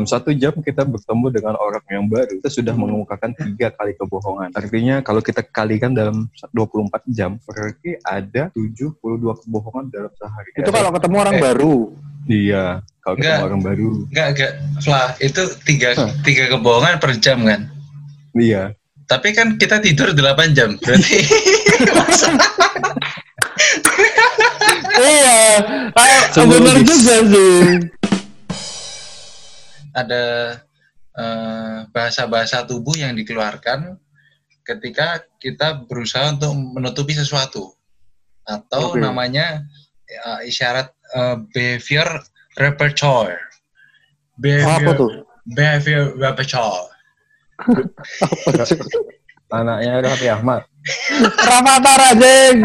dalam satu jam kita bertemu dengan orang yang baru, kita sudah mengemukakan tiga kali kebohongan. Artinya kalau kita kalikan dalam 24 jam, berarti ada 72 kebohongan dalam sehari. Itu kalau ketemu orang Eh. baru. Iya, kalau ketemu Enggak. orang baru. Enggak, enggak. Flah, itu tiga, Hah. tiga kebohongan per jam kan? Iya. Tapi kan kita tidur 8 jam. Berarti iya. Benar juga sih. Ada eh, bahasa-bahasa tubuh yang dikeluarkan ketika kita berusaha untuk menutupi sesuatu. Atau Oke. namanya eh, isyarat eh, behavior repertoire. Apa tuh? Behavior repertoire. Anaknya Raffi Ahmad. Rafathar Rajeng.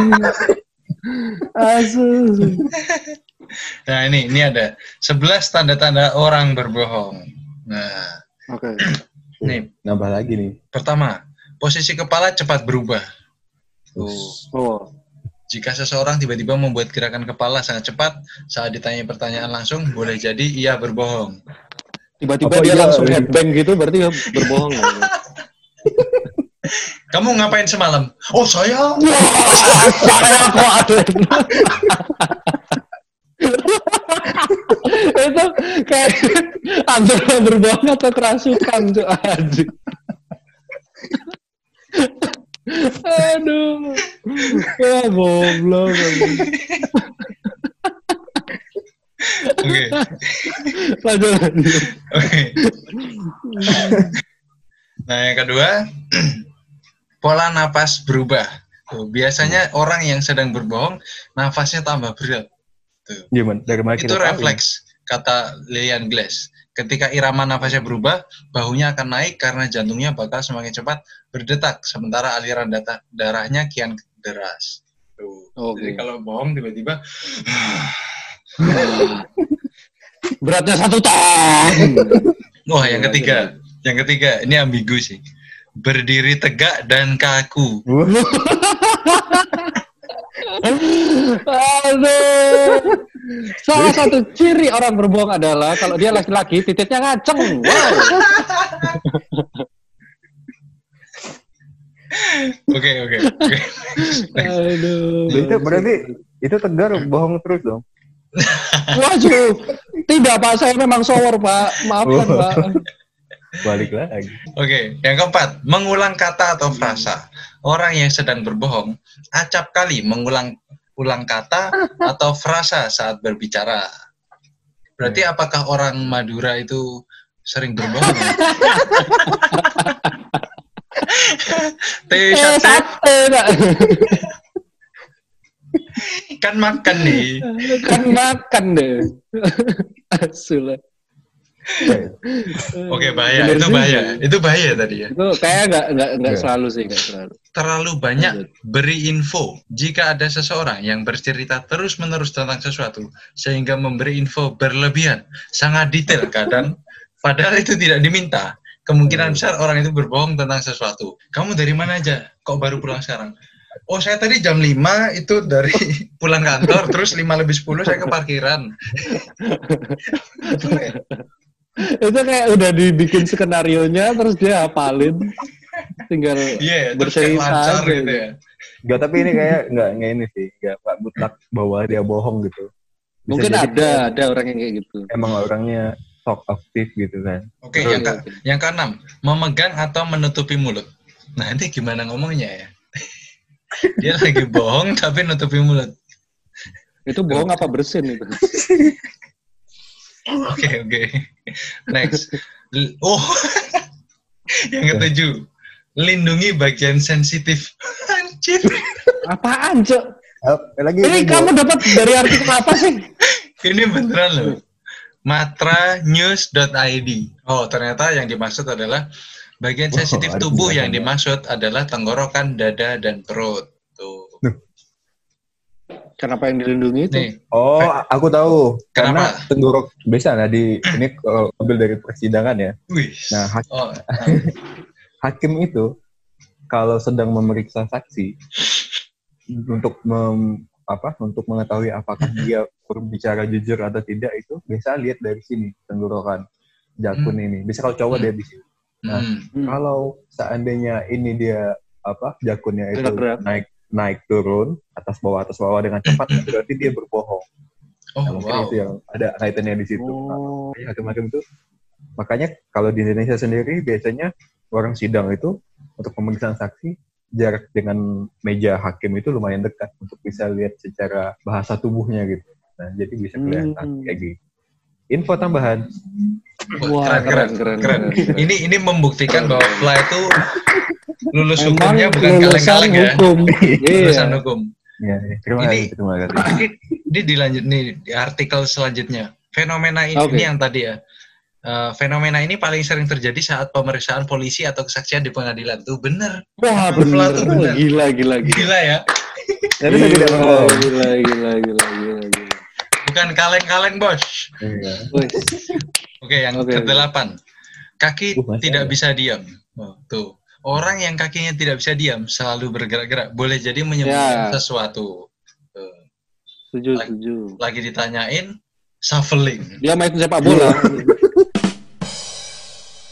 Asu. Nah ini ini ada 11 tanda-tanda orang berbohong. Nah, Oke. nih Nambah lagi nih. pertama, posisi kepala cepat berubah. Tuh. Oh. Jika seseorang tiba-tiba membuat gerakan kepala sangat cepat saat ditanya pertanyaan langsung, boleh jadi ia berbohong. Tiba-tiba dia iya? langsung headbang gitu berarti dia berbohong. Kamu ngapain semalam? Oh saya. Saya kok ada. Kayak antara berbohong atau kerasukan tuh anjing. Aduh. Ya goblok. Oke, Lanjut oke. Nah yang kedua, pola napas berubah. Tuh, biasanya orang yang sedang berbohong, nafasnya tambah berat. Tuh. Gimana? Dari mana Itu refleks, kata Lilian Glass. Ketika irama nafasnya berubah, bahunya akan naik karena jantungnya bakal semakin cepat berdetak, sementara aliran data, darahnya kian deras. Tuh. Oke. Jadi kalau bohong tiba-tiba, Beratnya satu ton. wah yang ketiga, yang ketiga ini ambigu sih. Berdiri tegak dan kaku. Aduh. Salah satu ciri orang berbohong adalah kalau dia laki-laki titiknya ngaceng. Wow. Oke oke. Aduh. Itu berarti itu tegar bohong terus dong. Waduh. Tidak Pak, saya memang shower Pak. Maafkan Oh. Pak. Balik lagi. Oke, yang keempat, mengulang kata atau frasa. Orang yang sedang berbohong acap kali mengulang ulang kata atau frasa saat berbicara. Berarti apakah orang Madura itu sering berbohong? sate Pak. kan makan nih. Kan makan deh. Asul. Oke, bahaya. Bener Itu bahaya. Itu bahaya tadi ya. Itu kayak nggak nggak nggak Iya. selalu sih nggak selalu. Terlalu banyak beri info. Jika ada seseorang yang bercerita terus-menerus tentang sesuatu, sehingga memberi info berlebihan, sangat detail kadang, padahal itu tidak diminta. Kemungkinan besar orang itu berbohong tentang sesuatu. Kamu dari mana aja? Kok baru pulang sekarang? Oh, saya tadi jam 5 itu dari pulang kantor, terus 5 lebih 10 saya ke parkiran. Itu kayak udah dibikin skenario nya terus dia hafalin. Tinggal Iya, terus kayak Bercerita lancar gitu. gitu ya. Enggak, tapi ini kayak enggak enggak ini sih, enggak Pak mutlak bahwa dia bohong gitu. Bisa mungkin jadi ada ada orang yang kayak gitu. Emang orangnya talk aktif gitu kan. Oke, Betul, yang, ke, betul. yang keenam, memegang atau menutupi mulut. Nah, ini gimana ngomongnya ya? Dia lagi bohong tapi nutupi mulut. Itu bohong apa bersin itu? Oke, oke. Next. L- Oh, yang ketujuh, lindungi bagian sensitif. Anjir. Apaan, Cok? Eh, lagi Ini kamu dapat dari artikel apa sih? Ini beneran loh. matranews.id. Oh, ternyata yang dimaksud adalah bagian Oh, sensitif tubuh yang dimaksud adalah tenggorokan, dada, dan perut. Kenapa yang dilindungi itu? Nih, Oh, aku tahu. Karena Kenapa? tenggorok biasa nah di ini kalau ambil dari persidangan ya. wih. Nah, hak- Oh, hakim itu kalau sedang memeriksa saksi untuk mem- apa untuk mengetahui apakah dia berbicara jujur atau tidak itu biasa lihat dari sini tenggorokan. jakun ini. Bisa kalau cowok Hmm. dia di situ. Nah, Hmm. Hmm. Kalau seandainya ini dia apa jakunnya itu Gerak-gerak. naik naik turun atas bawah atas bawah dengan cepat berarti dia berbohong. Oh, Nah, mungkin wow. itu yang ada kaitannya di situ. Nah, Oh. makanya hakim-hakim itu makanya kalau di Indonesia sendiri biasanya orang sidang itu untuk pemeriksaan saksi jarak dengan meja hakim itu lumayan dekat untuk bisa lihat secara bahasa tubuhnya gitu. Nah, jadi bisa kelihatan Hmm. kayak gitu. Info tambahan. Wah, keren, keren, keren, Ini ini membuktikan bahwa Fly itu lulus Emang hukumnya bukan lulusan kaleng-kaleng ya. hukum. Lulusan Iya. hukum. Ya, ya. terima Ini- kasih, terima kasih. Ini, ini dilanjut nih di artikel selanjutnya. Fenomena ini, Oke. ini yang tadi ya. Eh, fenomena ini paling sering terjadi saat pemeriksaan polisi atau kesaksian di pengadilan. Tuh bener. Wah, bener. tuh bener. Gila, gila, gila. Gila ya. Jadi saya tidak Gila, gila, gila, gila, gila, gila. Bukan kaleng-kaleng, bos. Iya. Oke, yang Oke, kedelapan. Kaki Uh, tidak bisa diam. Oh, tuh. Orang yang kakinya tidak bisa diam, selalu bergerak-gerak, boleh jadi menyembunyikan Ya. sesuatu. Setuju, Lagi. setuju. Lagi ditanyain, shuffling. Dia main sepak bola.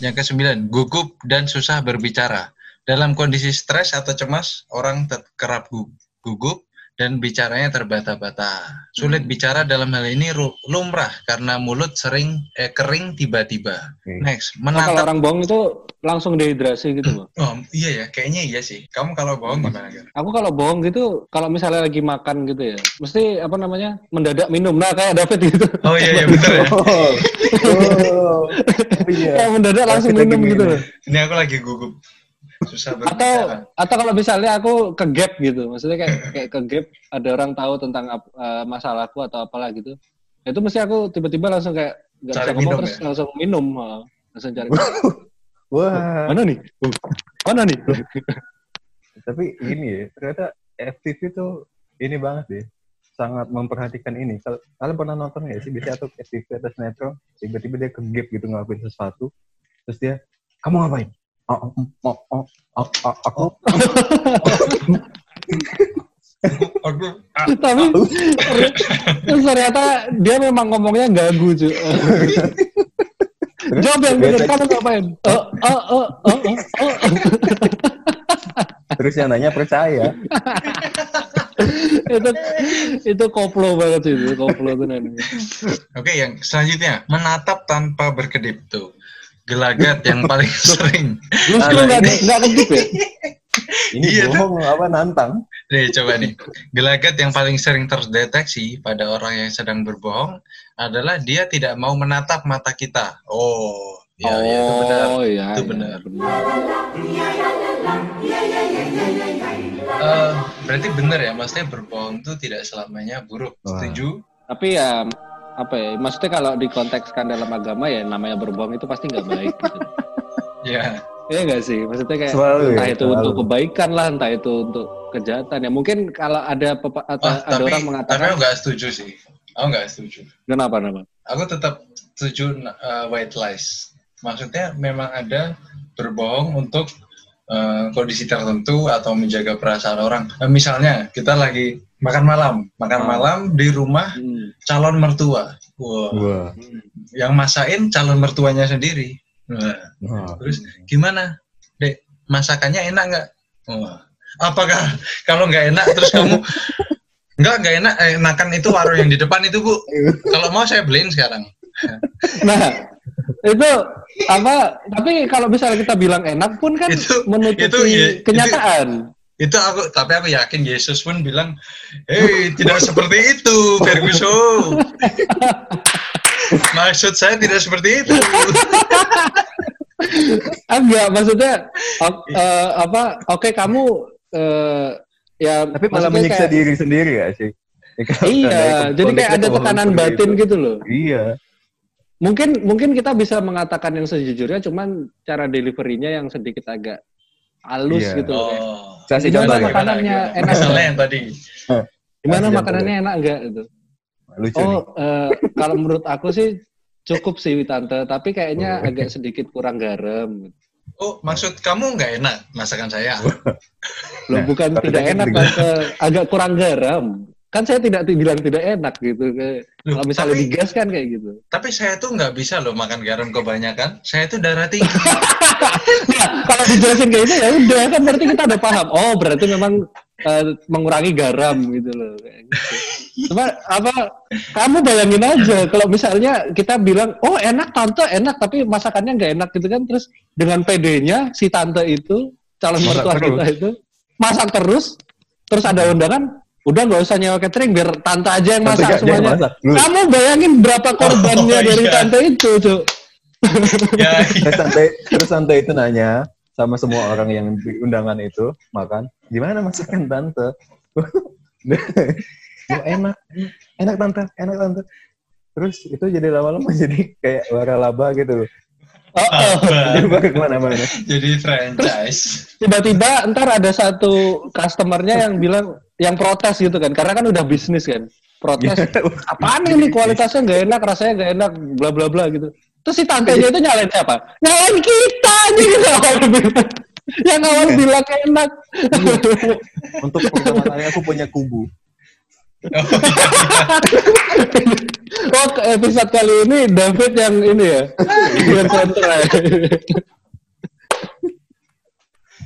Yang kesembilan, gugup dan susah berbicara. Dalam kondisi stres atau cemas, orang kerap gu- gugup dan bicaranya terbata-bata. Sulit bicara dalam hal ini lumrah karena mulut sering eh, kering tiba-tiba. Oke. Next, Nah, kalau menatap. orang bohong itu langsung dehidrasi gitu loh. Oh, iya ya, kayaknya iya sih. Kamu kalau bohong gimana? Gar? Aku kalau bohong gitu, kalau misalnya lagi makan gitu ya, mesti apa namanya mendadak minum. Nah kayak David gitu. Oh iya iya betul ya. Oh, oh, iya. Kayak mendadak langsung minum gitu minum. loh. Ini aku lagi gugup. Susah Atau berbicara. atau kalau misalnya aku ke gap gitu, maksudnya kayak kayak ke gap ada orang tahu tentang ap- eh, masalahku atau apalah gitu. Itu mesti aku tiba-tiba langsung kayak nggak bisa ngomong terus ya? langsung minum, ha. langsung cari. Wah, Mana nih? Mana nih? tapi ini ya, ternyata FTV itu ini banget ya. Sangat memperhatikan ini. Kal- Kalian pernah nonton nggak sih? Biasanya atau FTV atau sinetron, tiba-tiba dia ke gap gitu ngelakuin sesuatu. Terus dia, kamu ngapain? Oh, oh, oh, oh, oh, oh, aku ah, Tapi ternyata dia memang ngomongnya gagu cuy. Jawab yang benar, kamu ngapain? Oh, oh, oh, oh, oh, oh. terus yang nanya percaya. itu itu koplo banget itu koplo tenan. Oke, yang selanjutnya menatap tanpa berkedip tuh. Gelagat yang paling sering. Lu nah, nggak nggak ya? Ini Iya, bohong apa nantang? Nih coba nih. Gelagat yang paling sering terdeteksi pada orang yang sedang berbohong adalah dia tidak mau menatap mata kita. Oh, ya, ya, itu benar. Oh iya. Itu iya, benar. benar. Eh, berarti benar ya, maksudnya berbohong itu tidak selamanya buruk. Wah. Setuju? Tapi ya apa ya? Maksudnya kalau dikontekskan dalam agama ya namanya berbohong itu pasti nggak baik. Gitu. Ya. Iya nggak sih? Maksudnya kayak Selalu ya, entah itu selalu. untuk kebaikan lah, entah itu untuk kejahatan ya. Mungkin kalau ada pepa- atau Oh, ada tapi, orang tapi mengatakan aku nggak setuju sih. Aku nggak setuju. kenapa kenapa? Aku tetap setuju uh, white lies. Maksudnya memang ada berbohong untuk uh, kondisi tertentu atau menjaga perasaan orang. Eh, misalnya kita lagi makan malam, makan Ah. malam di rumah Hmm. calon mertua. Wah, Wah. yang masain calon mertuanya sendiri. Nah, Wah. terus gimana, dek? Masakannya enak nggak? Wah, apakah kalau nggak enak terus kamu nggak nggak enak eh, enakan itu warung yang di depan itu bu. Kalau mau saya beliin sekarang. Nah, itu apa? Tapi kalau misalnya kita bilang enak pun kan Itu- menutupi itu ya, itu- kenyataan. Itu aku tapi aku yakin Yesus pun bilang hei tidak seperti itu Ferguson maksud saya tidak seperti itu Enggak, maksudnya eh, apa? Oke, kamu eh, ya Tapi malah menyiksa kayak- diri sendiri ya sih? Ya, kalau Iya, jadi kayak ada tekanan batin itu. gitu loh. Iya. Mungkin mungkin kita bisa mengatakan yang sejujurnya, cuman cara deliverynya yang sedikit agak halus Iya. gitu. loh. kayak, oh Saya Gimana contoh ya. makanannya enak misalnya nggak? yang tadi Gimana Kasih makanannya enak enggak gitu? Lucu nih. Oh, eh, kalau menurut aku sih cukup sih tante, tapi kayaknya Oh. agak sedikit kurang garam. oh maksud kamu nggak enak masakan saya Loh, Nah, bukan tapi tidak enak, tante, agak kurang garam. Kan saya tidak bilang tidak enak gitu. Loh, kalau misalnya tapi- digas kan kayak gitu. Tapi saya tuh nggak bisa loh makan garam kebanyakan. Saya tuh darah tinggi. Nah, kalau dijelasin kayak itu ya udah kan berarti kita udah paham. Oh, berarti memang eh, mengurangi garam gitu loh. Kayak gitu. Cuma apa kamu bayangin aja kalau misalnya kita bilang, "Oh, enak tante, enak," tapi masakannya nggak enak gitu kan terus dengan PD-nya si tante itu calon mertua kita itu masak terus terus ada undangan udah nggak usah nyewa catering biar tante aja yang Tante masak dia semuanya masak. Lu, kamu bayangin berapa korbannya Oh, dari iya. tante itu cuk ya, terus santai terus santai itu nanya sama semua orang yang di undangan itu makan gimana masakan tante ya, enak enak tante enak tante terus itu jadi lama-lama jadi kayak waralaba gitu loh oh, oh. jadi ke mana-mana jadi franchise. tiba-tiba ntar ada satu customernya yang bilang yang protes gitu kan karena kan udah bisnis kan protes apaan ini? kualitasnya nggak enak rasanya nggak enak bla bla bla gitu. Terus si tantenya itu nyalain siapa? Nyalain kita aja gitu yang awal bilang enak. Untuk pertama aku punya kubu. Oh, episode kali ini David yang ini ya yang kontra. ya.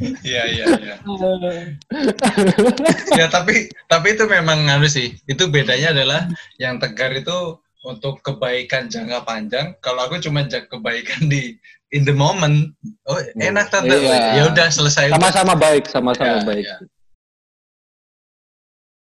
Iya iya iya. Ya tapi tapi itu memang harus sih. Itu bedanya adalah yang tegar itu untuk kebaikan jangka panjang. Kalau aku cuma kebaikan di in the moment. Oh enak tante. Iya. Ya udah selesai. sama-sama baik sama-sama Ya, baik ya.